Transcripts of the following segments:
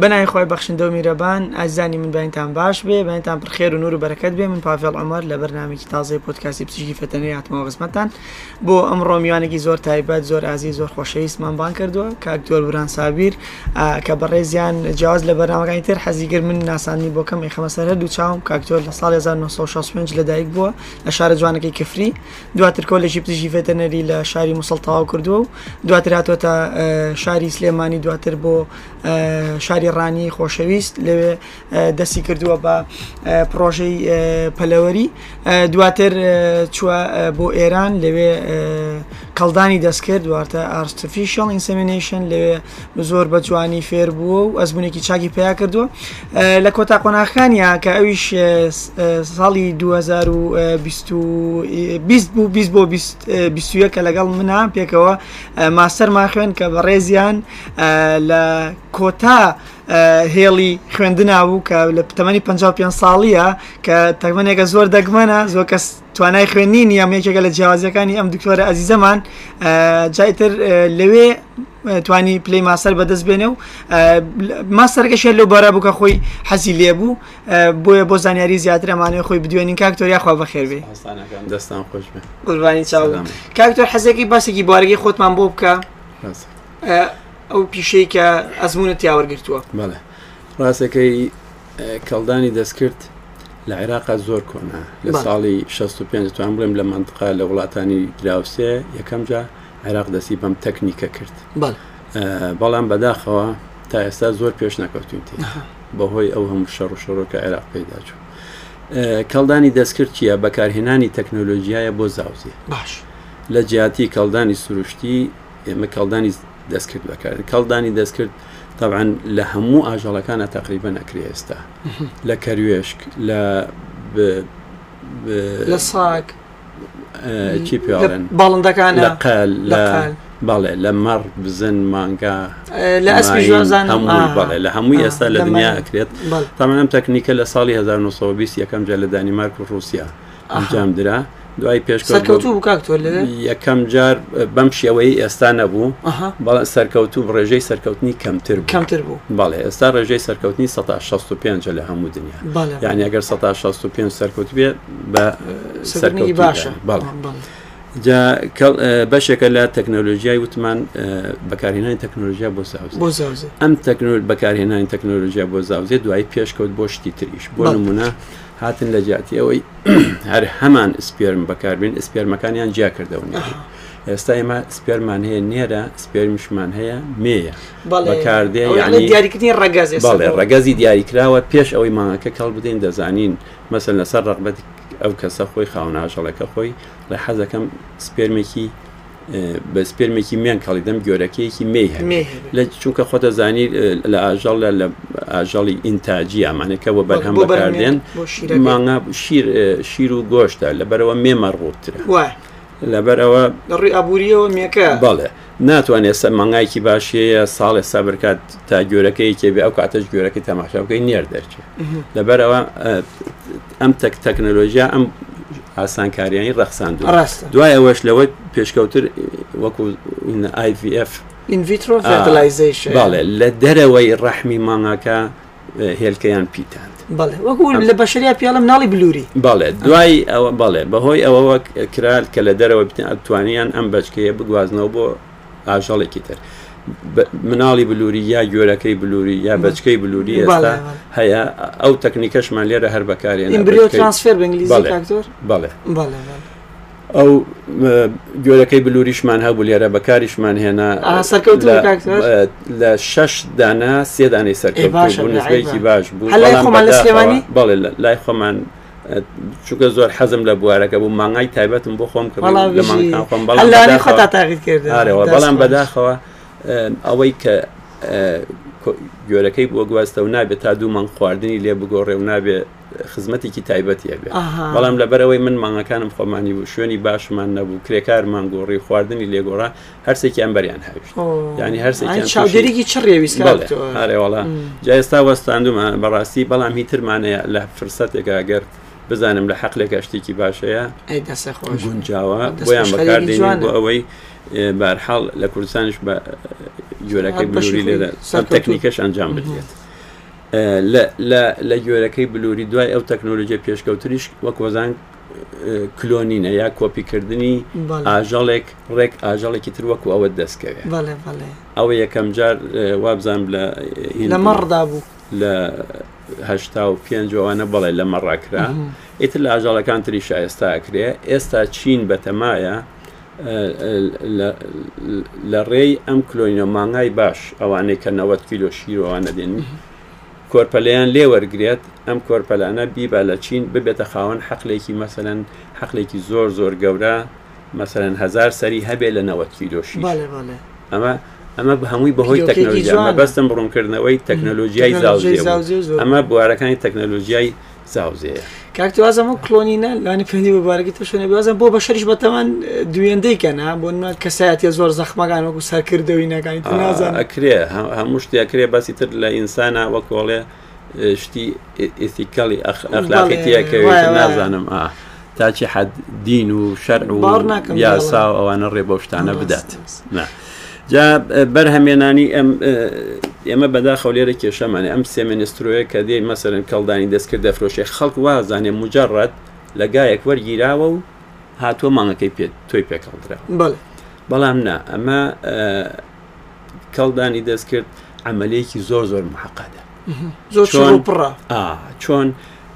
بەنای خۆی بەخشندە و میرەبان ئازانی من باینتان باش بێ بەینتان پرخێر و نور و بەرەکەت بێ من پافێڵ ئەمار لە بەرنامێکی تازای پۆتکاسی پزیشکی فەتەنەی هاتمەوە قسمەتان بۆ ئەم ڕۆمیوانێکی زۆر تایبەت زۆر ئازی زۆر خۆشەویستمان بان کردووە کاکتۆر بران سابیر کە بەڕێزیان جیاز لە بەرنامەکانی تر حەزیگر من ناسانی بۆ کەم خەمەسەر دوو چاوم کاکتۆر لە ساڵ 1965 لەدایک بووە لە شارە جوانەکەی کفری دواتر کۆلێکی پزیشکی فەتەنەری لە شاری مسلڵ تەواو کردووە و دواتر هاتوۆتە شاری سلێمانی دواتر بۆ شاری علی ڕانی خۆشەویست لەوێ دەستی کردووە بە پرۆژەی پەلەوەری دواتر چوە بۆ ئێران لەوێ کەلدانی دەستکرد دواتە ئارتفیشل ئینسەمینیشن لەوێ زۆر بە جوانی فێر بووە و ئەزمونێکی چاکی پێیا کردووە لە کۆتا قۆناخانیا کە ئەویش ساڵی 2020 بوو 20 بۆ 21 کە لەگەڵ منە پێکەوە ماستەر ماخوێن کە بە ڕێزیان لە کۆتا هێڵی خوێندنابوو کە لە تەمەنی 55 ساڵیە کە تەمەنێکە زۆر دەگمەنە زۆر کەس توانای خوێنی نیە یەکێکە لە جیاوازەکانی ئەم دکتۆرە ئەزیزەمان جایتر لەوێ توانی پلی ماسەر بەدەست بێنێ و ماسەرگەشێ لەو بەرە بووکە خۆی حەزی لێبوو بۆیە بۆ زانیاری زیاترەمانێ خۆی بدوێنین کاکتۆریا خوا بەخێوێ دەستان خۆش قوربانی چاوم کاکتۆر حەزێکی باسێکی بارگی خۆتمان بۆ بکە. ئەو پیشەی کە ئەزمونە تیاوەرگرتووە ڕاستەکەی کەلدانی دەستکرد لە عێراقا زۆر کۆنا لە ساڵی 65 توان بڵێم لە منطقا لە وڵاتانی دراوسێ یەکەم جا عێراق دەستی بەم تەکنیکە کرد بەڵام بەداخەوە تا ئێستا زۆر پێش نەکەوتین تی بەهۆی ئەو هەموو شەڕ و شەڕۆکە عێراق پیداچوو کەلدانی دەستکرد چیە بەکارهێنانی تەکنۆلۆژیایە بۆ زاوزێ باش لە جیاتی کەلدانی سروشتی ئێمە کەلدانی دەستکرد بەکار کەڵدانی دەستکرد تاعاان لە هەموو ئاژەڵەکانە تقریبە نەکری ئێستا لە کەروێشک لە لە ساک چی پێڵێن باڵندەکان لە قەل لە بەڵێ لە مەڕ بزن مانگا لە بەڵێ لە هەمووی ئێستا لە دنیا ئەکرێت تامانم تەکنیکە لە ساڵی 1920 یەکەم جە لە دانیمارک و رووسیا ئەنجام درا دوای پێشکەوتوو بکاتۆ لە یەکەم جار بەم شێوەی ئێستا نەبوو بەڵ سەرکەوتوو ڕێژەی سەرکەوتنی کەمتر کەمتر بوو بەڵێ ئێستا ڕێژەی سەرکەوتنی 1965 لە هەموو دنیا یعنی ئەگەر 1965 سەرکەوت بێ بە سەرکەوتی باشە بەڵ. بەشێکە لە تەکنۆلژیای وتمان بەکارهێنانی تەکنۆلژیا بۆ ساوز ئەم تەکنۆل بەکارهێنانی تەکنۆلژیا بۆ زاوزێ دوای پێشکەوت بۆ شتی تریش بۆ نمونە هاتن لە جااتی ئەوەی هەر هەمان سپێرم بەکاربین سپێرمەکانیان جیا کردەوە نێ. ئێستا ئێمە سپێرمان هەیە نێرە سپێرمشمان هەیە مێە بەکاردێ ینی دیاریکردنی ڕگەز بەڵێ ڕگەزی دیاریکراوە پێش ئەوەی مانەکە کەڵ بدەین دەزانین مەسل لەسەر ڕقبەت ئەو کەسە خۆی خاوناژەڵەکە خۆی لە حەزەکەم سپێرمێکی بە سپێرمێکی میان کاڵیدەم گۆرەکەیەکی مێ لە چونکە خۆتە زانی لە ئاژاڵ لە ئاژاڵی ئینتاجی ئامانەکەەوە بەرهەم بەکاردێن مانا شیر و گۆشتە لەبەرەوە مێمەڕوتترە لەبەرەوە ڕی ئابوووریەوە میەکە بەڵێ. ناتوانێت سە مەنگایکی باشەیە ساڵێ سابرکات تا گۆرەکەی کێبێ ئەو کاتەش گۆرەکەی تەماشاوکەی نێر دەرچێت لەبەرەوە ئەم تەک تەکنەلۆژیا ئەم ئاسانکاریانی ڕەخساند دوای ئەوەش لەوە پێشکەوتر وەکو IVF باڵێ لە دەرەوەی ڕەحمی ماماکە هێلکەیان پیتاند وەکو لە بەشریا پیاڵم ناڵی بلووری بەڵێ دوای ئەوە بەڵێ بەهۆی ئەوەوە کرال کە لە دەرەوە توانیان ئەم بچکەیە بگوازنەوە بۆ ئاژەڵێکی تر. مناڵی بلووری یا گوێرەکەی بلووری یا بچکەی بلووری ئێستا هەیە ئەو تەکنیکەشمان لێرە هەر بەکارێنێ بڵێ ئەو گوێرەکەی بلووریشمان هەبوو لێرە بەکاریشمان هێنا لە شش دانا سێدانەی سەرکەوتێکی باش بوو بڵێ لای خۆمان چووکە زۆر حەزم لە بوارەکە بوو مانگای تایبەتم بۆ خۆم کرد بەڵام بەداخەوە ئەوەی کە گۆرەکەی بۆ گواستە و نابێت تا دوو مانگ خواردنی لێ بگۆڕێ و نابێت خزمەتێکی تایبەتی هەبێ بەڵام لەبەرەوەی من مانگەکانم خۆمانی بوو شوێنی باشمان نەبوو کرێکار مانگۆڕی خواردنی لێگۆڕا هەرسێکیان بەریان هاویشت ینی هەرسێکیێکی چ ڕێویستڵێ جا ئێستا وەستاندومان بەڕاستی بەڵام هیترمانەیە لە فرسەتێکە گەرت بزانم لە حەقلێکە شتێکی باشەیە گونجاوە بۆیان بەکاردێن بۆ ئەوەی بارحاڵ لە کوردستانش بە جۆرەکەی بلووری لێرە تەکنیکەش ئەنجام بدرێت. لە گوێرەکەی بلووری دوای ئەو تەکنۆلژیە پێشکەوتریش وەک وەزان کلۆنینە یا کۆپیکردنی ئاژەڵێک ڕێک ئاژەڵێکی تر وەکو ئەوە دەستکەوێت ئەوە یەکەم جار وابزان لە لە مەڕدا بوو لەهشتا و پێنجوانە بڵێ لەمە ڕاکرا ئیتر لە ئاژاڵەکان تریش ئێستا ئەکرێ ئێستا چین بەتەمایە لە ڕێی ئەم کلۆینە مانگای باش ئەوانەی کە 90 کیلۆ شیرۆوانە دێن کۆرپەلیان لێوەرگێت ئەم کۆرپەلانە بیبا لە چین ببێتە خاوەن حەقلێکی مەسەن حەقلێکی زۆر زۆر گەورە مەسەرەنهزار سەری هەبێ لە 90 کیلۆشی ئەمە ئەمە هەمووی بەهۆی تەکنۆلژیە بەستم بڕوونکردنەوەی تەکنۆلۆژیای زاوزێ ئەمە بوارەکانی تەکنۆلۆژیای زاوزەیە کاکتوازم و کلۆنینە لانی پێندی بەبارەگی تە شوێنە بازم بۆ بە شەرش بەتەوان دوێندەیکەنا بۆ کەسایەتی زۆر زەخمەکان وەکو سەرکردەوەی نەکانی نازان ئەکرێ هەموو شتێکرێ باسی تر لە ئینسانە وەکۆڵێ شتی ئیسیکەڵی ئەخلاقیتیەکەوێت نازانم ئا تاچی حد دین و شەر و یاسا ئەوانە ڕێ بۆ شتانە بدات. جا بەرهەمێنانی ئەم ئێمە بەداخە لێرە کێشەمانە ئەم سێمێنسترۆیە کە دێ مەسەرن کەڵدانی دەستکرد دەفرۆشێ خەڵک وازانێ مجارڕەت لەگایەک وەرگیراوە و هاتووە مانگەکەی پێ تۆی پێکەڵدرا بەڵام نا ئەمە کەڵدانی دەستکرد عملەیەکی زۆر زۆر محەقەدە زۆر چۆن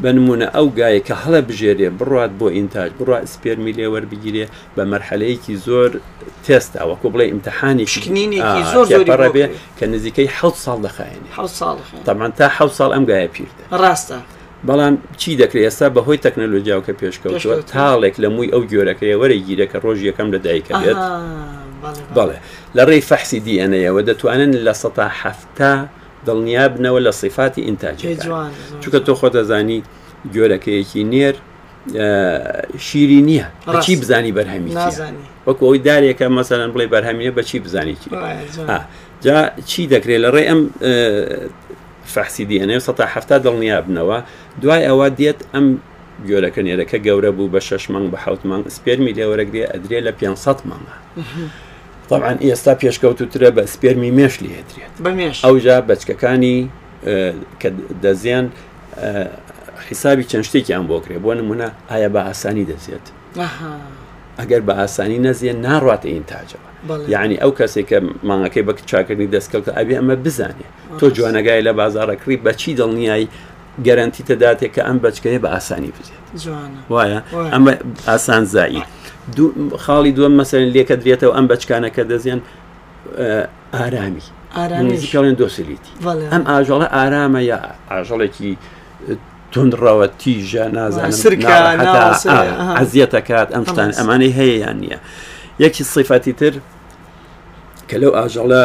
بە نمونە ئەو گایە کە هەڵە بژێرێ بڕات بۆ ئینتاج بڕات سپێرمی لێوە بگیرێ بە مەرحەلەیەکی زۆر تێستا وەکو بڵێ ئیمتحانی شکنینیڕە بێ کە نزیکەی حە ساڵ دەخایێنێ تامان تا حە ساڵ ئەم گایە پیردە ڕاستە. بەڵام چی دەکرێت ئێستا بەهۆی تەکنەلۆجیاو کە پێشکەوتوە تاڵێک لە مووی ئەو گۆرەکەی وەرەی گیرەکە ڕۆژ یەکەم لە دایکە بێت بەڵێ لە ڕێی فەحسی دیەنەیەوە دەتوانن لە سەتا هەفتا دڵنیا بنەوە لە سیفاتی ئینتاج چونکە تۆ خۆ دەزانی گۆرەکەیەکی نێر شیری نییە چی بزانی بەرهەمی وەکو ئەوی دارێکە مەسەرەن بڵێ بەرهەمیە بە چی بزانی چی جا چی دەکرێت لە ڕێ ئەم فەحسی دیێنێ 1970 دڵنیا بنەوە دوای ئەوە دێت ئەم گۆرەکە نێرەکە گەورە بوو بە شش مانگ بە حوت مانگ سپێرمی لێوەرەگرێ ئەدرێ لە 500 مانگە. طبعاان ئێستا پێشکەوتوترە بە سپێرمی مێشلی هێترێت ئەوجا بەچکەکانی کە دەزیان حیسابی چەند شتێکیان بۆ کرێ بۆ نمونە ئایا بە ئاسانی دەزێت ئەگەر بە ئاسانی نەزیە ناڕاتە ئین تاجەوە یعنی ئەو کەسێک کە مانگەکەی بە چاکردنی دەستکەوتە ئەبێ ئەمە بزانێ تۆ جوانەگای لە بازارەکری بەچی دڵنیایی گەرانتی تەداتێک کە ئەم بچکەیە بە ئاسانی بزێت وایە ئەمە ئاسان زایی خاڵی دووەم مەسەرن لێکە درێتەوە ئەم بچکانە کە دەزیێن ئارامی ئارامیڵێن دۆسلیتی ئەم ئاژەڵە ئارامە یا ئاژەڵێکی تونڕەوە تیژە نازانم ئازیەتەکات ئەم شتان ئەمانەی هەیە یان نییە یەکی سیفەتی تر کە لەو ئاژەڵە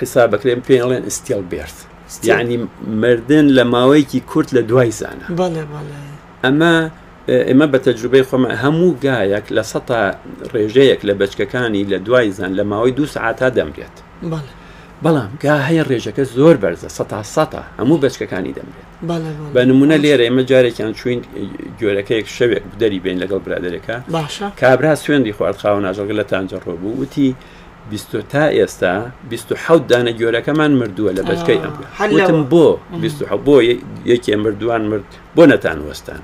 حساب بکرێن پێڵێن ئستیل بێرت یعنی مردن لە ماوەیەکی کورت لە دوای زانە ئەمە ئێمە بە تەجروبەی خۆمە هەموو گایەک لە سە ڕێژەیەک لە بچکەکانی لە دوای زان لە ماوەی دو سعاتا دەمرێت بەڵام گا هەیە ڕێژەکە زۆر بەرزە سە سە هەموو بچکەکانی دەمرێت بە نمونە لێرە ئێمە جارێکیان چوین گوێرەکەیەک شەوێک دەری بین لەگەڵ برادێکە کابرا سوێندی خوارد خاو ناژەگە لە تانجە ڕۆبوو وتی تا ئێستا 26 دانە گۆرەکەمان مردووە لە بەچکەی ئەمتم بۆ بۆ یەکێ مردووان مرد بۆ نەتان وەستان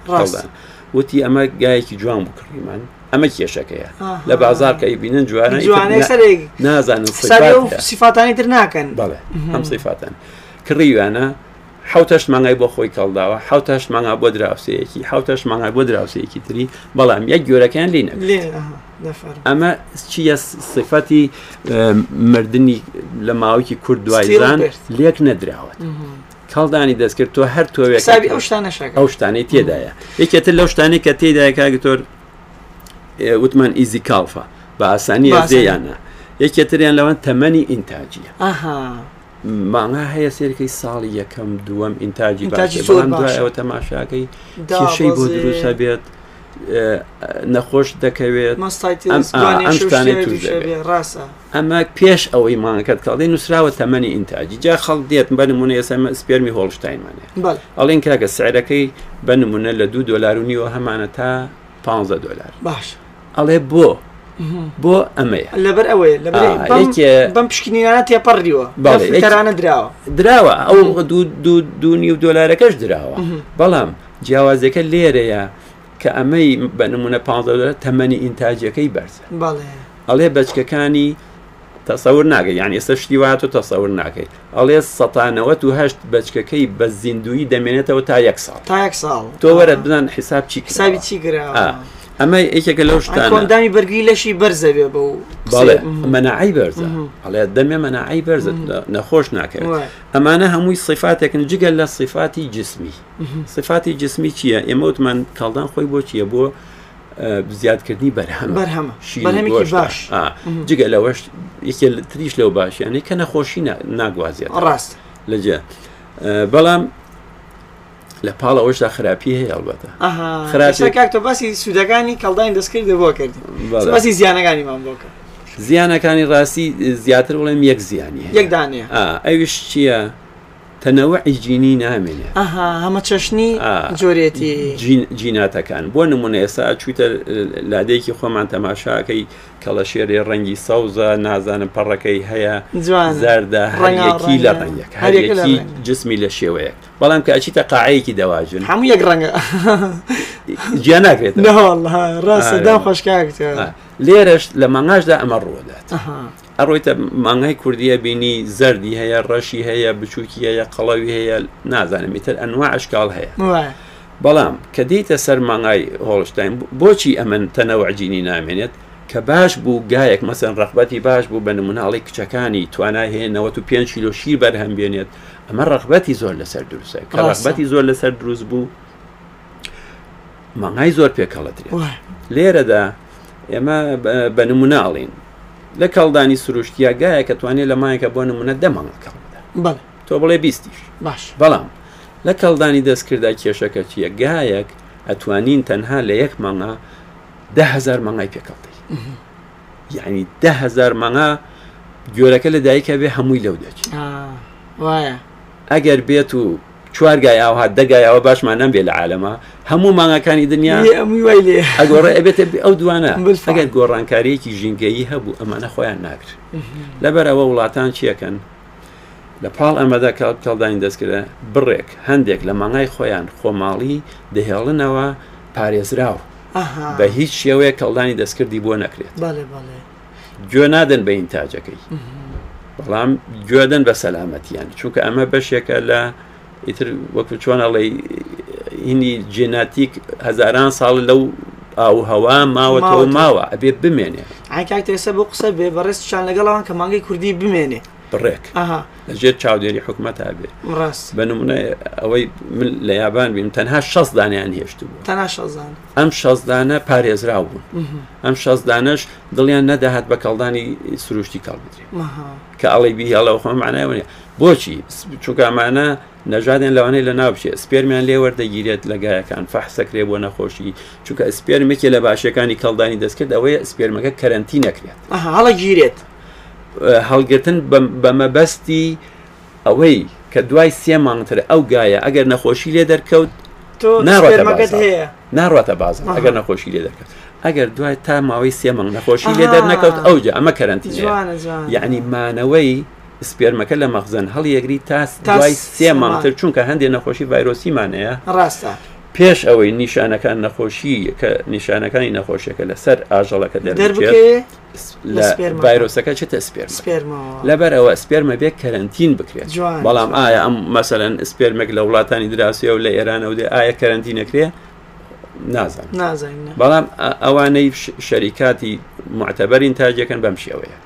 وتی ئەمە گایەکی جوان بکڕیمان ئەمە کێشەکەیە لە بازار کە بینن جوانە نازانن سیفاتانی تر ناکەن بەڵێ ئەم سیفاتان کڕیوانە حوتەشت مانگای بۆ خۆی کەڵداوە حوتەشت مانگا بۆ دراوسەیەکی حوتەشت مانگای بۆ دراوسەیەکی تری بەڵام یەک گۆرەکان لینە ئەمە چیە سفەتی مردنی لە ماوەکی کورد دوایزان لێک نەدراوەت. کاڵدانی دەستکرد تۆ هەر تۆ ئەو شتانەی تێدایە یەکێتە لەو شتانی کە تێدایە کاگتۆر وتمان ئیزی کاڵفا بە ئاسانی زیانە یەکێتریان لەوان تەمەنی ئینتاجیە مانا هەیە سێرکەی ساڵی یەکەم دووەم ئینتاجی باشەوە تەماشاکەی کێشەی بۆ دروستە بێت. نەخۆش دەکەوێت ئەمە پێش ئەوەی مانەکەت کاڵی نووسراوە تەمەنی ئینتاجی جا خەڵ دێت بە نمونە ئێسمە سپێرمی هۆڵشتاینمانێ ئەڵێن کاکە سعرەکەی بە نمونە لە دو دلار و نیوە هەمانە تا 15 دلار باش ئەڵێ بۆ بۆ ئەمەیە لەبەر ئەوەیە بەم پشکنیانە تێپەڕیوە بەرانە درراوە درراوە ئەو دو دو دو نیو دلارەکەش درراوە بەڵام جیاوازەکە لێرەیە کە ئەمەی بە نمونە پ تەمەنی ئینتاجەکەی بەرز ئەڵێ بەچکەکانی تەسەور ناگەی یان ئێستا شتی وات و تەسەور ناکەیت ئەڵێ سەتانەوەت و هەشت بەچکەکەی بە زیندوی دەمێنێتەوە تا یەک ساڵ تا یەک ساڵ تۆ وەرە بدەن حساب چی کسابی چی گرا ئەمە ئەیکێکە لەو شتاندامی بەرگی لەشی بەرزە بێ بە بەڵێ مەنەعی بەرزە هەڵێ دەمێ مەنەعی بەرز نەخۆش ناکەێت ئەمانە هەمووی صفاتێکن جگەل لە صفاتی جسمی صفاتی جسمی چییە ئێمە وتمان کاڵدان خۆی بۆ چییە بۆ زیادکردنی بەرهەم بەرهەمە باش جگە لەوەش یەکێ تریش لەو باشیانەی کە نەخۆشی ناگوازیێت ڕاست لەجێ بەڵام لە پاڵ ئەوشدا خراپی هەیە ئەلبەتە خراپی کاکتۆ باسی سوودەکانی کەڵدانی دەستکرد بۆ کردی باسی زیانەکانی مام بۆکە زیانەکانی ڕاستی زیاتر بڵێم یەک زیانی یەکدانێ ئەویش چییە؟ تەنەوەعی جینی نامێنێ هەمە چەشنی جۆرێتی جیناتەکان بۆ نمونە ئێستا چویتە لادێکی خۆمان تەماشاکەی کەڵەشێری ڕەنگی سەوزە نازانم پەڕەکەی هەیە زەردە هەرەکی لە ڕنگەک هەرێکی جسمی لە شێوەیە بەڵام کە ئەچیتە قاعەیەکی دەواژن هەموو یەک ڕەنگە گیان ناکرێت ڕاستە دام خۆشکاکتە لێرەش لە مەنگاشدا ئەمە ڕوودات ئەڕۆیتە مانگای کوردیە بینی زەردی هەیە ڕەشی هەیە بچووکی هەیە قەڵەوی هەیە نازانم تر ئەنوا عشکال هەیە بەڵام کە دیتە سەر مانگای هۆڵشتین بۆچی ئەمن تەنەوە عجینی نامێنێت کە باش بوو گایەک مەسن ڕغبەتی باش بوو بە نموناڵی کچەکانی توانای هەیەەوە و پێ کیلۆشیر بەرهەم بێنێت ئەمە ڕغبەتی زۆر لەسەر دروستە کە ڕغبەتی زۆر لەسەر دروست بوو مانگای زۆر پێکەڵەتری لێرەدا ئێمە بە نموناڵین لە کەڵدانی سروشتیا گایە کە توانێت لە مایەکە بۆ نمونە دەمانڵکەڵ تۆ بڵێ بیستیش باش بەڵام لە کەڵدانی دەستکردا کێشەکە چییە گایەک ئەتوانین تەنها لە یەک مانگا دههزار مانگای پێکەڵی یعنی دههزار مانگا گۆرەکە لە دایکە بێ هەمووی لەو دەچ وایە ئەگەر بێت و چوارگای ئاها دەگایەوە باشمان نەمبێ لە عالەمە هەموو مانگەکانی دنیا ئەگۆڕێ ئەبێت ئەو دوانە ئەگەر گۆڕانکاریەکی ژینگەیی هەبوو ئەمانە خۆیان ناکرد لەبەر ئەوە وڵاتان چیەکەن لە پاڵ ئەمەدا کەڵدانی دەستکردە بڕێک هەندێک لە مانگای خۆیان خۆماڵی دەهێڵنەوە پارێزراوە بە هیچ شێوەیە کەڵدانی دەستکردی بۆ نەکرێت گوێ نادەن بە ئینتاجەکەی بەڵام گوێدەن بە سەلامەتیان چونکە ئەمە بەشێکە لە ئیتر وەکو چۆن ئەڵێ هینی جێناتیک هزاران ساڵ لەو ئاو هەوا ماوەەوە ماوە ئەبێ بمێنێ ئاکتێسە بۆ قسە بێ بەڕێستشان لەگەڵەوان کە مانگەی کوردی بمێنێ بڕێک لەژێر چاودێری حکوومەت هابێ بە نمونە ئەوەی من لە یابان بیم تەنها شەز دانیان هێشت بوو ئەم شەزدانە پارێزرا بوون ئەم شەزدانش دڵیان نەداهات بە کەڵدانی سروشتی کاڵبدرێ کە ئەڵی بیهڵەوە خۆم مانایوەنێ بۆچی چووکمانە نەژادێن لەوانەی لە ناوچێ سپێرمیان لێ وەردەگیرێت لەگایەکان فەحسەکرێ بۆ نەخۆشی چونکە سپێرمێکی لە باشەکانی کەڵدانی دەستکرد ئەوەیە سپێرمەکە کەرەنتی نەکرێت هەڵە گیرێت هەڵگرتن بە مەبەستی ئەوەی کە دوای سێمانتر ئەو گایە ئەگەر نەخۆشی لێ دەرکەوت ناڕاتە بازم ئەگەر نەخۆشی لێ دەکەوت ئەگەر دوای تا ماوەی سێمەنگ نەخۆشی لێ دەرنەکەوت ئەوجا ئەمە کەرەنتی یعنی مانەوەی سپێرمەکە لە مەخزن هەڵ یەگری تا دوای سێمانتر چونکە هەندێک نەخۆشی ڤایرۆسیمانەیە ڕاستە پێش ئەوەی نیشانەکان نەخۆشی کە نیشانەکانی نەخۆشیەکە لەسەر ئاژەڵەکە ڤایرۆسەکە چێتە سپێر لەبەر ئەوە سپێرمە بێ کەرنتین بکرێت بەڵام ئایا ئەم مەسەەن سپێرمێک لە وڵاتانی دراسی و لە ئێرانەوە دێ ئایا کەرنتینەکرێ نازان بەڵام ئەوانەی شەریکاتی معتەبەرین تاجەکەن بەم شێوەیە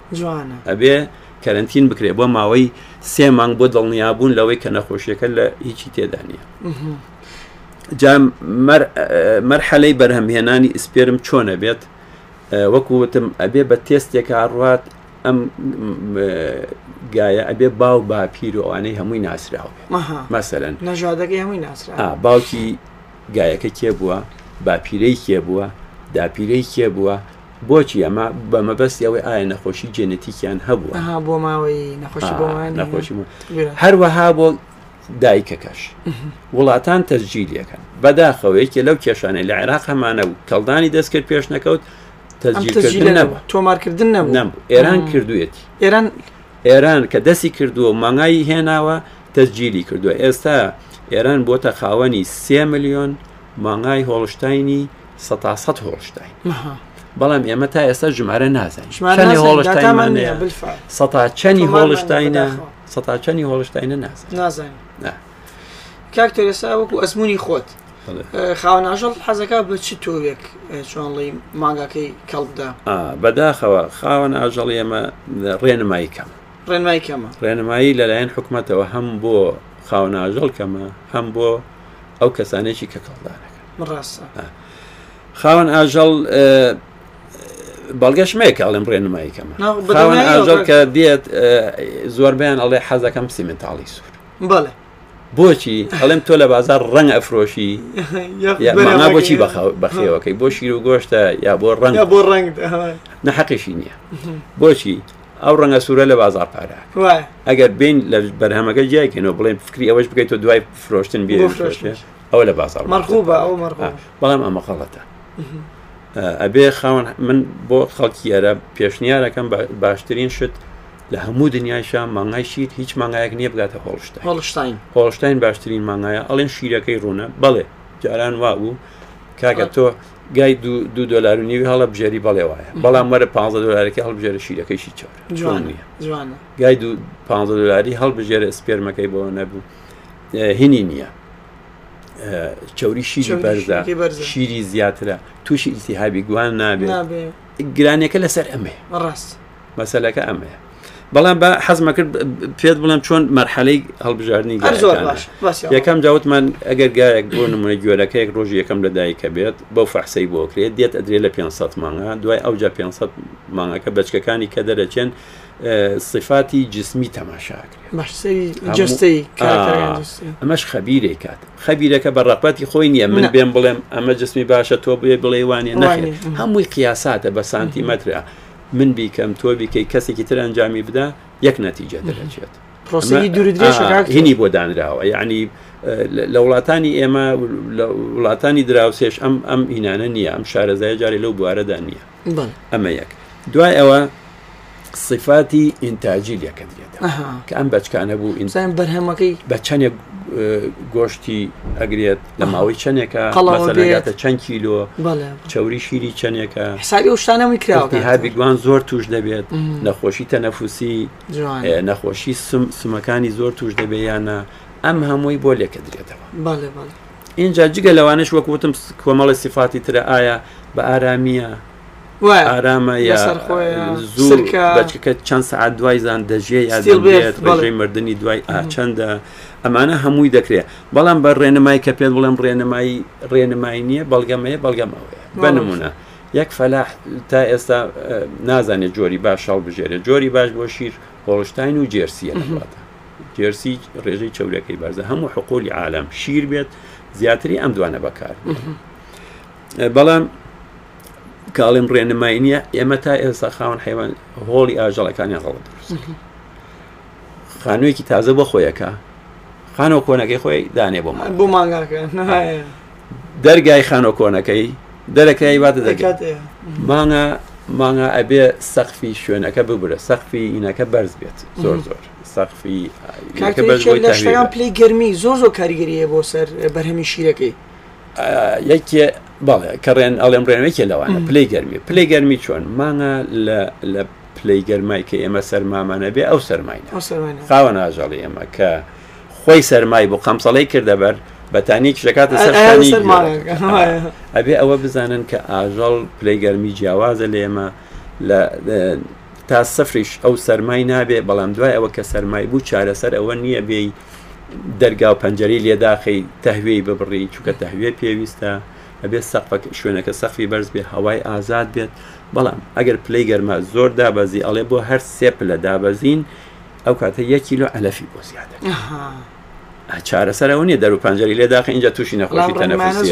ئەبێ کەرنتین بکرێت بۆ ماوەی سێ مانگ بۆ دڵنیابوون لەوەی کە نەخۆشیەکە لە هیچی تێدانە مەرحەلەی بەرهەمهێنانی ئسپێرم چۆنە بێت وەکووتتم ئەبێ بە تێستێکە ڕات ئەم گایە ئەبێ باو باپیر و ئەوانەی هەمووی ناسراوە مەسەرەن نژادەکەی هەمووی ناسرا باوکی گایەکە کێ بووە باپیرەی کێ بووە داپیرەی کێ بووە بۆچی ئەمە بە مەبەستی ئەوەی ئایا نەخۆشی جێنەتیکیان هەبووە بۆ ماوەی نەخۆشی هەروەها بۆ دایکەکەش وڵاتان تەجیلیەکەن بەداخەوەیەکی لەو کێشانەی لە عێراق هەمانە و کەڵدانی دەستکرد پێش نەکەوت تۆمارکردن نەبوو ئێران کردوێتی ئێران ئێران کە دەستی کردووە مانگایی هێناوە تەجیلی کردووە ئێستا ئێران بۆتە خاوەنی سێ میلیۆن مانگای هۆڵشتینی سە هۆڵشتین بەڵام ئێمە تا ئێستا ژمارە نازانین هۆڵشتینمانەیە چەنی هۆڵشتینە سە چەنی هۆڵشتینە نازانین کاکتۆر ئێستا وەکو ئەزمموی خۆت خاوناژەڵ حەزەکە بە چی تۆوێک چۆنڵی مانگاکەی کەڵبدا بەداخەوە خاوەن ئاژەڵ ئێمە ڕێنمایی کەم ڕێنمای کەمە ڕێنمایی لەلایەن حکوومەتەوە هەم بۆ خاوناژەڵ کەمە هەم بۆ ئەو کەسانێکی کە کەڵدانەکە ڕاستە خاوەن ئاژەڵ بەڵگەشمەیەکە ئەڵێم ڕێنمایی کەمە خاوەن ئاژەڵ کە دێت زۆربیان ئەڵێ حەزەکەم سیمنتاڵی سوور بڵێ بۆچی ئەڵێم تۆ لە بازار ڕەنگ ئەفرۆشی بۆچی بەخێوەکەی بۆ شیر و گۆشتە یا بۆ ڕەنگ بۆ ڕنگ نەحەقیشی نییە بۆچی ئەو ڕەنگە سوورە لە بازار پارە ئەگەر بین لە بەرهەمەکە جیایکەنەوە بڵێن فکری ئەوەش بکەیت تۆ دوای فرۆشتن بێ ئەو لە بازار مەرخوب بەڵام ئەمە خەڵەتە ئەبێ خاون من بۆ خەڵکی ئەرە پێشنیارەکەم باشترین شت لە هەموو دنیاشا مانگای شیر هیچ مانگایەک نییە بگاتە هۆڵشتا هۆڵشتین هۆڵشتین باشترین مانگایە ئەڵێن شیرەکەی ڕوونە بڵێ جاران وابوو کاکە تۆ گای دو دلار و نیوی هەڵە بژێری بەڵێ وایە بەڵام وەرە 15 دلارێکی هەڵبژێرە شیرەکەیشی چاڕ گای دو 15 دلاری هەڵبژێرە سپێرمەکەی بۆ نەبوو هینی نییە چوری شیری بەرزە شیری زیاترە تووشی ئیسیهابی گوان نابێت گرانەکە لەسەر ئەمێ ڕاست مەسلەکە ئەمەیە بەڵام بە حەزمە کرد پێت بڵم چۆن مەرحەلەی هەڵبژاردننی یەکەم جاوتمان ئەگەر گایەک بۆ نمونە گوێرەکەیەک ڕۆژی یەکەم لە دایکە بێت بەو فەحسەی بۆکرێت دێت ئەدرێ لە 500 مانگە دوای ئەوجا 500 مانگەکە بەچکەکانی کە دەرەچێن سفاتی جسمی تەماشاکرێت ئەمەش خەبیرێ کات خەبیرەکە بە ڕاپەتی خۆی نییە من بێم بڵێم ئەمە جسمی باشە تۆ بێ بڵێ وانێ نەخێت هەمووی قیاساتە بە سانتیمەترە. من بیکەم تۆ بیکەی کەسێکی تر ئەنجامی بدا یەک نەتیجە دەرەچێت پرۆسی دوورێشینی بۆ دانراوە یعنی لە وڵاتانی ئێمە وڵاتانی دراوسێش ئەم ئەم هینانە نییە ئەم شارەزای جاری لەو بوارەدا نییە ئەمە یەک دوای ئەوە سفاتی ئینتاجی لەکە درێت کە ئەم بەچکانە بوو ئینسان بەرهەمەکەی بە چەندێک گۆشتی ئەگرێت لە ماوەی چەندێکە چەند کیلۆ چوری شیری چەندێکە حسابی شتانەوەی کراوەی هابی گوان زۆر توش دەبێت نەخۆشی تەنەفوسی نەخۆشی سمەکانی زۆر توش دەبێیانە ئەم هەمووی بۆ لێکە درێتەوە اینجا جگە لەوانش وەکوتم کۆمەڵی سیفاتی ترە ئایا بە ئارامیە ئارامە زورکە چەند سعات دوای زان دەژێ یا ڕێژەی مردنی دوای ئاچەندە ئەمانە هەمووی دەکرێت بەڵام بە ڕێنمای کە پێت بڵێم ڕێنمایی ڕێنمای نییە بەڵگەمەیە بەڵگەمەوەی بنممونە یەک فەلاح تا ئێستا نازانێت جۆری باششاڵ بژێرە جۆری باش بۆ شیر هۆڵشتین و جێرسیە نڵاتە جێرسی ڕێژەی چورەکەی بارزە هەموو حقۆلی عالم شیر بێت زیاتری ئەم دوانە بەکار بەڵام کاڵێم ڕێنمای نییە ئێمە تا ئێستا خاون حیوان هۆڵی ئاژەڵەکانی ڕەڵ خانوویەکی تازە بە خۆیەکە خانۆ کۆنەکەی خۆی دانێ بۆ بۆ مانگاکە دەرگای خانۆ کۆنەکەی دەرەکەی واتە دەکات مانە مانگە ئەبێ سەخفی شوێنەکە ببرە سەخفی ئینەکە بەرز بێت زۆر زۆر سەخفی پلی گەرمی زۆر زۆر کاریگەریە بۆ سەر بەرهەمی شیرەکەی یەکێ بەڵێ کەڕێن ئەڵێم ڕێنەیەکێ لەوانە پلی گەرمی پلی گەرمی چۆن مانگە لە پلی گەرمای کە ئێمە سەرمامانە بێ ئەو سەرماینە خاوە ناژەڵی ئەمە کە خۆی سەرمای بۆ قەمسەڵی کردەبەر بەتانی کشەکەتە سەرانی ئەبێ ئەوە بزانن کە ئاژەڵ پلەیگەرمی جیاوازە لێمە لە تا سەفریش ئەو سەرمای نابێ بەڵام دوای ئەوە کە سەرمای بوو چارەسەر ئەوە نییە بێی دەرگا و پەنجەری لێداخی تەهوێی ببڕی چووکە تەهوێ پێویستە ئەبێت سەقفەک شوێنەکە سەخفی بەرز بێ هەوای ئازاد بێت بەڵام ئەگەر پلی گەرمە زۆر دابەزی ئەڵێ بۆ هەر سێپ لە دابەزین ئەو کاتە یە کیلو ئەلەفی بۆ زیادە چارەسەر ئەو نیە دەرو پنجەری لێ داخ اینجا تووشی نەخۆشی تەنەفسی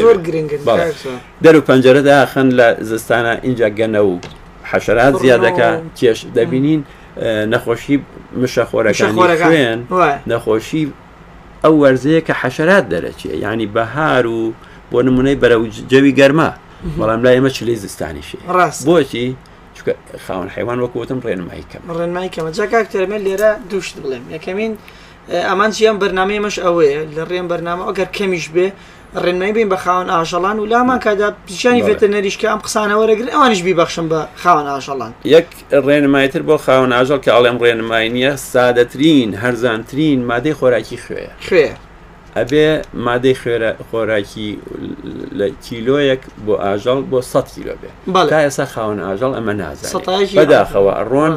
دەرو پەنجرە داخن لە زستانە اینجا گەنە و حەشرات زیادەکە کێش دەبینین نەخۆشی مشە خۆرەکان خوێن نەخۆشی ئەو وەرزەیە کە حەشرات دەرەچێ ینی بەهار و بۆ نمونەی بەرە جەوی گەرما بەڵام لای ئمە چلی زستانیشی ڕاست بۆچی چکە خاون حیوان وەکوتم ڕێنمایکەم ڕێنمایکەمە جاکاکتەرمە لێرە دوشت بڵێم یەکەمین ئەمان چیان بەرنمەیەمەش ئەوەیە لە ڕێن بەرنامە ئەگەر کەمیش بێ ڕێنمای بین بە خاوەن ئاژەڵان و لامان کادا پیشانی ڤێتەنەریشکە ئەم قسانە وەرەگرن ئەوانش بیبەخشم بە خاوەن ئاژەڵان یەک ڕێنمایتر بۆ خاوەن ئاژەڵ کە ئەڵێم ڕێنمای نیە سادەترین هەرزانترین مادەی خۆراکی خوێ خوێ ئەبێ مادەی خوێرە خۆراکی لە کیلۆیەک بۆ ئاژەڵ بۆ 100 کیلۆ بێ تا ئێسا خاون ئاژەڵ ئەمە نازە بەداخەوە ڕۆن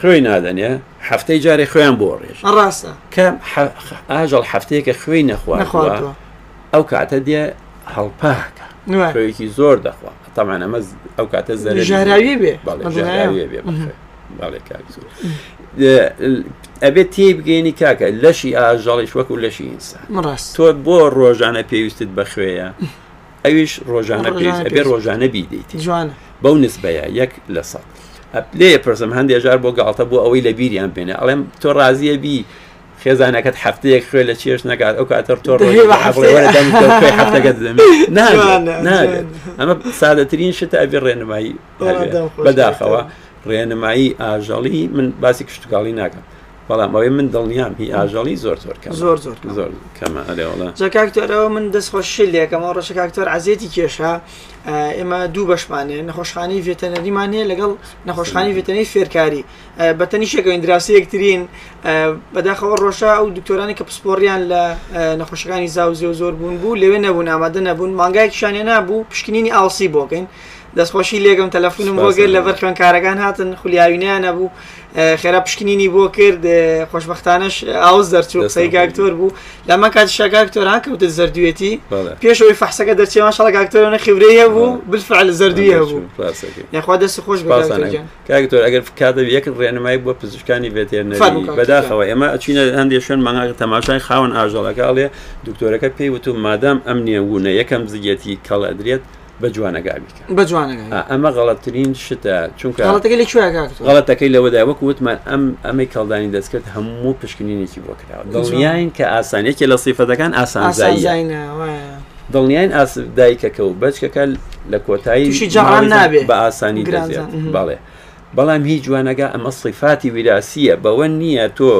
خوێی نادەنێ هەفتەی جارێ خۆیان بۆ ڕێژ ڕاستە کە ئاژەڵ هەفتەیەکە خوێی نەخواردوە ئەو کاتە دێ هەڵپاکە شوەیەکی زۆر دەخوا تامان ئەمە ئەو کاتە زەرژاراوی بێ ئەبێت تێ بگەینی کاکە لەشی ئاژاڵیش وەکو لەشی ئینسان تۆ بۆ ڕۆژانە پێویستت بەخوێیە ئەویش ڕۆژانە ئەبێ ڕۆژانە بیدەیت جوان بەو نسبەیە یەک لە سەد لێ پرسم هەندێجار بۆ گاڵتە بۆ ئەوەی لە بیریان بێنە ئەڵێم تۆ ڕازیە بی خێزانەکەت هەفتەیەک خوێ لە چێش نەکات ئەو کاتەر تۆ ئەمە سادەترین شتە ئەوی ڕێنمایی بەداخەوە ڕێنمایی ئاژەڵی من باسی کشتتوکڵی ناکەم بەڵام ئەوەی من دڵنیام هی ئاژەڵی زۆر زۆرکە زۆر زۆر زۆر کەمە ئەلێوەڵە جەکاکتۆرەوە من دەستخۆشی لێکەمەوە ڕەشکاکتۆر عزیێتی کێشە ئێمە دوو بەشمانێ نەخۆشخانی ڤێتەنەریمانەیە لەگەڵ نەخۆشخانی ڤێتەنەی فێرکاری بەتەنی شێکەوە ئیندراسی یەکترین بەداخەوە ڕۆژە ئەو دکتۆرانی کە پسپۆریان لە نەخۆشەکانی زاوزێ و زۆر بوون بوو لەوێ نەبوون ئامادە نەبوون مانگایکیشانێ نابوو پشکنینی ئاڵسی بۆکەین. دەستخۆشی لێگەم تەلەفونم بۆ گرت لە بەر خوێنکارەکان هاتن خولیاوینیانە بوو خێرا پشکنینی بۆ کرد خۆشببختانش ئاوز دەرچوو قسەی گاکتۆر بوو لەمە کات شگاکتۆر هاکەوتە زەردوێتی پێشەوەی فەحسەکە دەرچێ ماشڵ گاکتۆرەوە خیبرەیە بوو بلفعل زەردویە بوو یخوا دەست خۆش کاکتۆر ئەگەر کاتە یەک ڕێنمای بۆ پزیشکانی بێتێن بەداخەوە ئێمە ئەچینە هەندێک شوێن مانگا تەماشای خاون ئاژەڵەکە ئاڵێ دکتۆرەکە پێی وتو مادام ئەم نیە وونە یەکەم زیەتی کاڵ ئەدرێت بە جوانەگابیکە بە ئەمە غەڵەترین شتە چونکە غڵەتەکەی لەوەدا وەک وتمان ئەم ئەمەی کەڵدانی دەستکرد هەموو پشکنینێکی بۆ کرا دڵنیایین کە ئاسانێکی لە سیفەتەکان ئاسانزایی دڵنیایین ئاس دایکەکە و بچکەکە لە کۆتایی نابێت بە ئاسانی دەزیێت بەڵێ بەڵام هیچ جوانەگە ئەمە سیفاتی ویراسیە بەوە نییە تۆ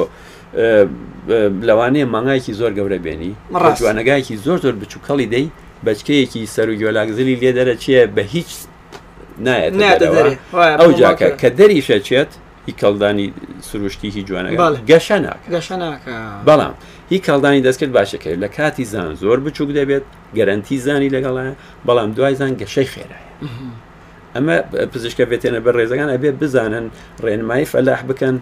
لەوانەیە مانگایکی زۆر گەورە بێنی ڕاستوانەگایکی زۆر زۆر بچووکەڵی دەی بچکەیەکی سەر و گۆلاگزلی لێ دەرە چیە بە هیچ نایەت ئەو جاکە کە دەریشە چێت هی کەڵدانی سروشتی هی جوانە گەشە ناک بەڵام هی کەڵدانی دەستکرد باشەکەی لە کاتی زان زۆر بچووک دەبێت گەرنتی زانی لەگەڵایە بەڵام دوای زان گەشەی خێرایە. ئەمە پزیشکە بێتێنە بە ڕێزەکان ئەبێ بزانن ڕێنمایی فەلاح بکەن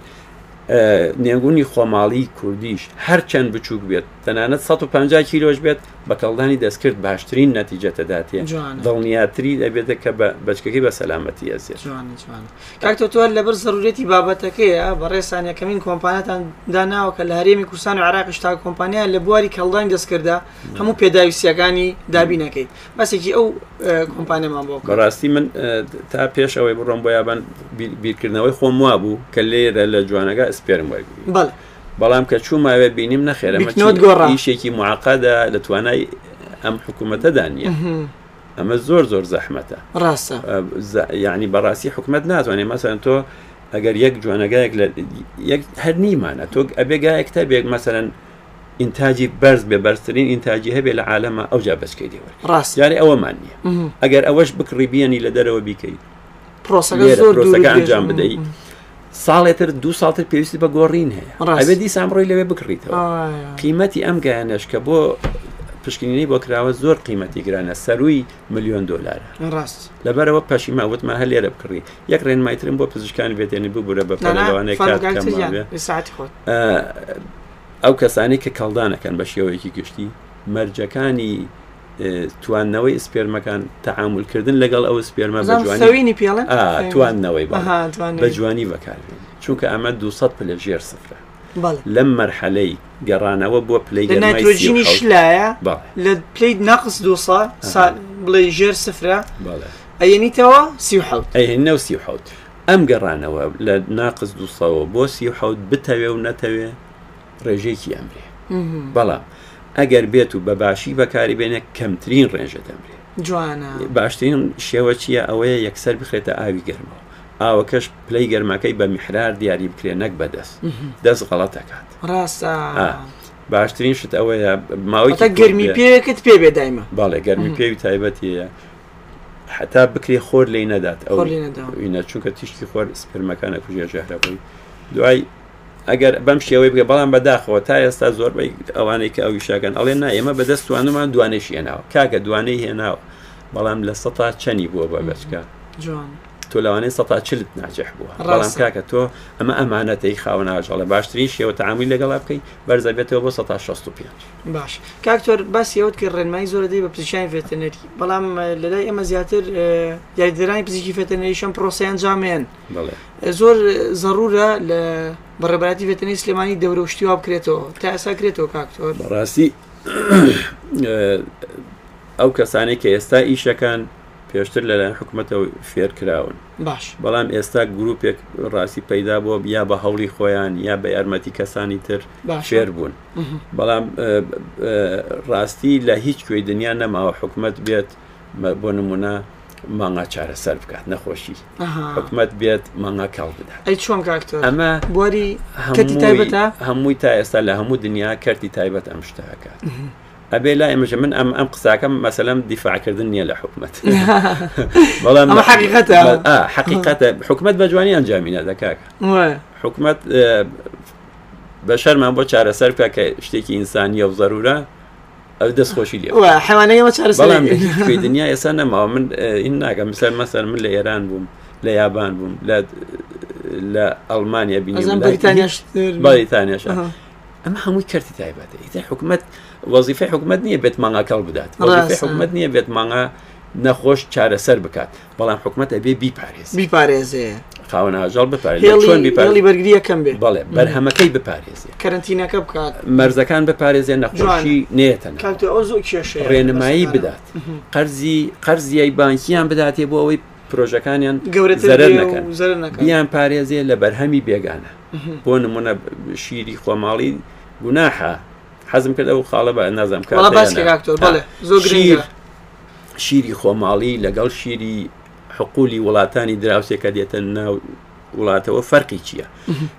نێگونی خۆماڵی کوردیش هەرچەند بچووک بێت تەنانەت 150 کیلۆش بێت بەکەڵدانی دەستکرد باشترین نەتیجەتەداتێ دڵنیاتری دەبێتە کە بە بچکەکەی بە سەلامەتی ئەسێ کاکتۆ توار لەبەر زەرورێتی بابەتەکەیە بەڕێسان یەکەمین کۆمپانیتان داناوە کە لە هەرێمی کوردستان و عراقش تا کۆمپانیا لە بواری کەڵدانی دەستکردا هەموو پێداویستیەکانی دابینەکەی بەسێکی ئەو کۆمپانیمان بۆ بەڕاستی من تا پێش ئەوەی بڕۆم بۆ یابان بیرکردنەوەی خۆم وا بوو کە لێرە لە جوانەکە دەستپێرم وەرگری بەڵام کە چووماوێ بینیم نەخێرەشێکی معقادا لە توانای ئەم حکوومەتەدانە ئەمە زۆر زۆر زەحمەتە ڕاستە یعنی بەڕاستی حکوومەت ناتوانێت مەسەن تۆ ئەگەر یەک جوانەگایەک هەر نیمانە تۆ ئەبێگایەکتە بێک مەسەرەن ئینتاجی بەرز بێ بەرزترین ئینتاجی هەبێ لە عالەمە ئەو جا بەچکەی دیوە ڕاستیاری ئەوەمان نییە ئەگەر ئەوەش بکڕیبیانی لە دەرەوە بیکەیت پرۆسەکە ئەنجام بدەیت ساڵێتر دو ساڵتر پێویستی بە گۆڕین هەیە ئەبێ دیسان ڕۆی لەوێ بکڕیتەوە قیمەتی ئەم گیانەش کە بۆ پشکنینی بۆ کراوە زۆر قیمەتی گرانە سەروی میلیۆن دلارە ڕاست لەبەرەوە پەشیماوتمە هە لێرە بکڕی یەک ڕێنمایترم بۆ پزیشکان بێتێنی ببوورە بە پەلوانەیە ئەو کەسانی کە کەڵدانەکەن بە شێوەیەکی گشتی مەرجەکانی توانەوەی سپێرمەکان تەعاملکردن لەگەڵ ئەوە سپێرمە بەجوانی پێڵێن توانەوەی بە جوانی بەکارێن چونکە ئەمە 200 پلژێر سفرە لەم مەرحەلەی گەڕانەوە بۆ پلی نایترۆژینی شلایە لە پلی نەقص دو بڵێ ژێر سفرە ئەینیتەوە سیحوت ئەهێنە سیحوت ئەم گەڕانەوە لە ناقص دوسەوە بۆ سیحوت بتەوێ و نەتەوێ ڕێژێکی ئەمرێ بەڵام ئەگەر بێت و بەباشی بەکاریبێنە کەمترین ڕێژە دەمرێت باشترین شێوە چییە ئەوەیە یەکسەر بخێتە ئاوی گەرمەوە ئاوەکەش پلەی گەرمەکەی بە میحرار دیاری بکرێنەک بەدەست دەست غەڵەت دەکات ڕاستە باشترین شت ئەوەیە ماوەی گەرمی پێکت پێ بێ دایمە باڵێ گەرمی پێوی تایبەتە حتا بکرێ خۆر لی نەدات ئەو چونکە تیشتی خۆر سپرمەکانە کوژێ ژەهرەبووی دوای ئەگەر بەم شێوەی بگە بەڵام بەداخەوە تا ئێستا زۆربەی ئەوانەی کە ئەویشاگەن ئەڵێ نا ئێمە بەدەستوانمان دوانێش هێناوە کاکە دوانەی هێناوە بەڵام لە سە تا چەنی بووە بە بەچکە جوان. تۆ لەوانەیە سە چلت ناجح بووە بەڵام کاکە تۆ ئەمە ئەمانەتەی خاوە ناژەڵە باشترین شێوە تعامی لەگەڵا بکەی بەرزە بێتەوە بۆ 1965 باش کاکتۆر باسیەوت کرد ڕێنمای زۆر دەی بە پزیشانی فێتەنەری بەڵام لەلای ئەمە زیاتر یاریدەرانی پزیکی فێتەنەریشم پرۆسیان جامێن زۆر زەرورە لە بەڕێبەتی فێتەنەی سلێمانی دەورەشتیوا بکرێتەوە تا ئەسا کرێتەوە کاکتۆر بەڕاستی ئەو کەسانێک کە ئێستا ئیشەکان پێشتر لەلایەن حکوومەتەوە فێر کراون باش بەڵام ئێستا گرروپێک ڕاستی پەیدا بووە یا بە هەوڵی خۆیان یا بە یارمەتی کەسانی تر شێر بوون بەڵام ڕاستی لە هیچ کوێی دنیا نەماوە حکوومەت بێت بۆ نمونە مانگا چارەسەر بکات نەخۆشی حکومت بێت مانگا کاڵ بدات چۆن ئەمە بۆری هەمووی تا ئێستا لە هەموو دنیا کەرتی تایبەت ئەم شتەکات ابي لا مژە من ئەم ئەم قساکەم مەسەلم دیفاعکردن نییە لە حكمة بەڵام حقیقەت حقیقەتە حکوومەت بە جوانی ئەنجامینە دەکاک حکوومەت بە شەرمان بۆ چارەسەر کە شتێکی ئینسانیە و ضرورە ئەو دەستخۆشی لێ حیوانەوە چارەسەڵام دنیا ئێستا ما من آه، این ناکەم مثلا مثلا من لە ئێران بووم بوم لا بووم لە آه، لە ئەڵمانیا بینی بریتانیا بریتانیا اما هەمووی کردی تایبەتە ئیتر حکوومەت وەزیفی حکوومەت نییە بێت مانگا کەڵ بدات حکوومەت نییە بێت مانگا نەخۆش چارەسەر بکات بەڵام حکوومەت ئەبێ بیپارێز بیپارێزێ خاوەن هاژال بپارێزی بەرگری یەکەم بێ بڵێ بەرهەمەکەی بپارێزی کەرنتینەکە بکات مەرزەکان بپارێزیان نەخۆشی نێتەن ڕێنمایی بدات قەرزی قەرزیای بانکییان بداتێ بۆ ئەوەی پرۆژەکانیان گەورەتەکەن بیان پارێزیە لە بەرهەمی بێگانە بۆ نمونە شیری خۆماڵی گوناحە حەزم کرد ئەو خاڵە بە نازم شیری خۆماڵی لەگەڵ شیری حقولی وڵاتانی دراوسێکە دێتە ناو وڵاتەوە فەرقی چییە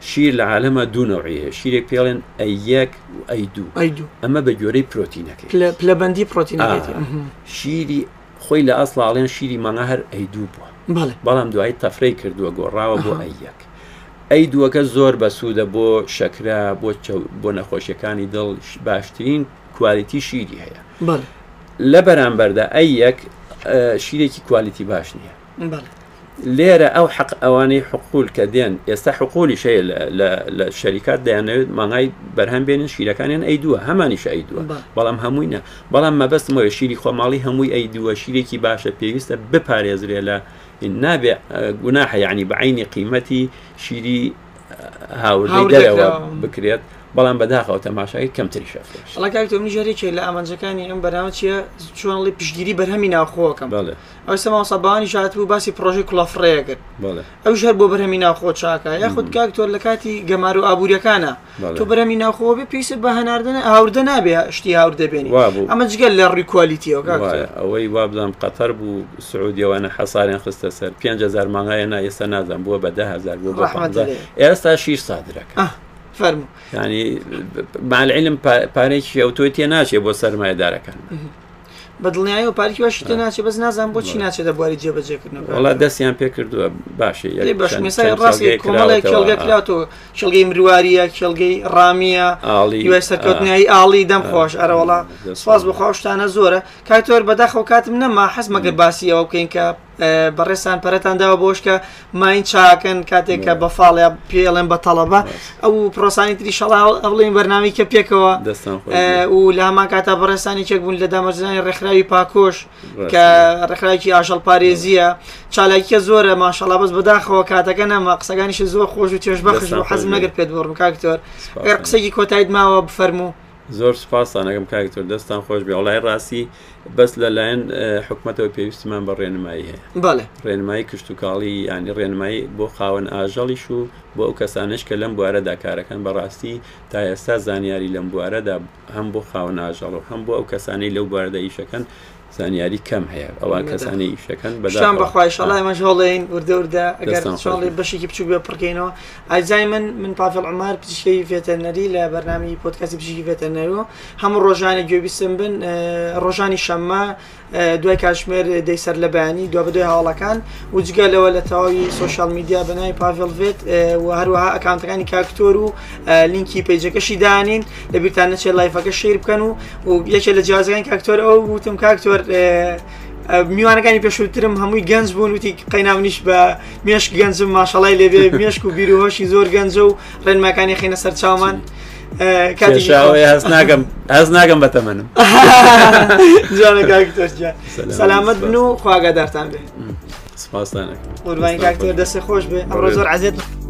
شیر لە عالەمە دوونەوەیە شیرێک پێڵێن ئە یەک ئەی دوو ئەمە بە گوێرەی پرۆتینەکەی پلەبندی پرۆتین شیری خۆی لە ئەسڵاڵێن شیری مانە هەر ئەی دوو بووە بەڵام دوایی تەفرەی کردووە گۆڕاوە بۆ ئەی یەک ئەی دووەکە زۆر بەسوودە بۆ شەکرا بۆ بۆ نەخۆشیەکانی دڵ باشترین کوالیتی شیری هەیە لە بەرامبەردا ئەی یەک شیرێکی کوالیتی باش نییە لێرە ئەو حق ئەوانەی حقول کە دێن ئێستا حقولی شەیە لە شەریکات دەیانەوێت مانگای بەرهەم بێنن شیرەکانیان ئەی دووە هەمانیش ئەی دووە بەڵام هەمووینە بەڵام مەبەستمەوە شیری خۆماڵی هەمووی ئەی دووە شیرێکی باشە پێویستە بپارێزرێ لە النابع آه، جناح يعني بعين قيمتي شيري آه، هاوري دلوا بكريات بەڵام بەداخەوە تەماشایی کەمتری شەفڵ من ژێرێکی لە ئامانجەکانی ئەم بەناو چیە چۆنڵی پشتگیری بەرهەمی ناخۆکەم ئەو سەما سەبانی شات و باسی پرۆژی کوڵافڕەیە کرد ئەو ژەر بۆ بەرهەمی ناخۆ چاکە یا خودت کاکتۆر لە کاتی گەمار و ئابوووریەکانە تۆ بەرەمی ناخۆ بێ پێیس بە هەناردنە هاوردە نابێ شتی هاور دەبێنی ئەمە جگەل لە ڕی کوالیتیەوە ئەوەی وا بڵام قەتەر بوو سعودیەوەە حەسارێن خستە سەر 5 هزار مانگایە نا ئێستا نازان بووە بە 10 هزار بوو بە ئێستا شیر سادرەکە. فەرم ینی مالعلم پارێکی ئەو تۆی تێ ناچێت بۆ سەرمایهدارەکان بە دڵنیایی و پارکی بەش تێ ناچێت بەس نازان بۆ چی ناچێت دەبواری جێبەجێکردنەوەڵا دەستیان پێ کردووە باشی ڕاستی کۆمەڵێک کێڵگە کراوەوە کێڵگەی مرواریە کێڵگەی ڕامیە ئاڵی سەرکەوتنیایی ئاڵی دەم خۆش ئەرەوەڵا سواز بخۆشتانە زۆرە کاتۆر بەداخەو کاتم نەما حەز مەگەر باسی ئەوە بکەین کە بەڕێسان پەرەتان داوە بۆشکە ماین چاکەن کاتێک کە بەفاڵیا پێڵێن بە تەڵەبە ئەو پرۆسانی تری شەڵا ئەڵین بەرنامی کە پێکەوە و لامان کاتە بەڕێستانی چێک بوون لە دامەرزانی ڕێکخراوی پاکۆش کە ڕێکخراکی ئاژەڵ پارێزیە چالاکیە زۆرە ماشەڵا بەس بەداخەوە کاتەکە نەما قسەکانیش زۆر خۆش و تێش بەخش و حەزم نەگەر پێت بڕم کاکتۆر قسەی کۆتایت ماوە بفەرموو زۆر سپاسانەکەم کاکتۆر دەستان خۆش بێ وڵای ڕاستی بەس لەلایەن حکوومەتەوە پێویستمان بە ڕێنمایی هەیە ڕێنمایی کشتتوکاڵی ینی ڕێنمایی بۆ خاوەن ئاژەڵیش و بۆ ئەو کەسانش کە لەم بوارەدا کارەکەن بەڕاستی تا ئێستا زانیاری لەم بوارەدا هەم بۆ خاوناژەڵ و هەم بۆ ئەو کەسانەی لەو بواردە ئیشەکەن زانیاری کەم هەیە ئەوان کەسانی ئیشەکەن بەشان بەخوایشڵای مەژۆڵێن وردەوردا ئەگەرڵی بەشێکی بچوک بێ پڕکەینەوە ئازای من من پافل ئەمار پزیشکی فێتەنەری لە بەرنامی پۆتکەسی پزیشکی فێتەنەرەوە هەموو ڕۆژانی گوێبیسم بن ڕۆژانی شەممە دوای کاتژمێر دەیسەر لە بەیانی دو بەدوی هاوڵەکان وجگەلەوە لە تەواوی سوۆشال میدیا بەنای پاڤڵ بێت و هەروەها ئەکانتەکانی کاکتۆر و لینکی پیجەکەشی دانین لە بیرتان نەچێت لایفەکە شیر بکەن و و یەکێ لە جیازەکانی کاکتۆر ئەو وتم کاکتۆر میوانەکانی پێشوترم هەمووی گەنج بوون وتی قەیناونیش بە مێشک گەنجم ماشەڵای لێبێ مێشک و بیرهۆشی زۆر گەنجە و ڕێنماکانی خینە سەر چاومان. هەز ناگەم هەز ناگەم بە تەمەنم سەلامت بن و خواگەدارتان بێ سپاسدانە قوربانی کاکتۆر دەستی خۆش بێ ئەمڕۆ زۆر عزیێت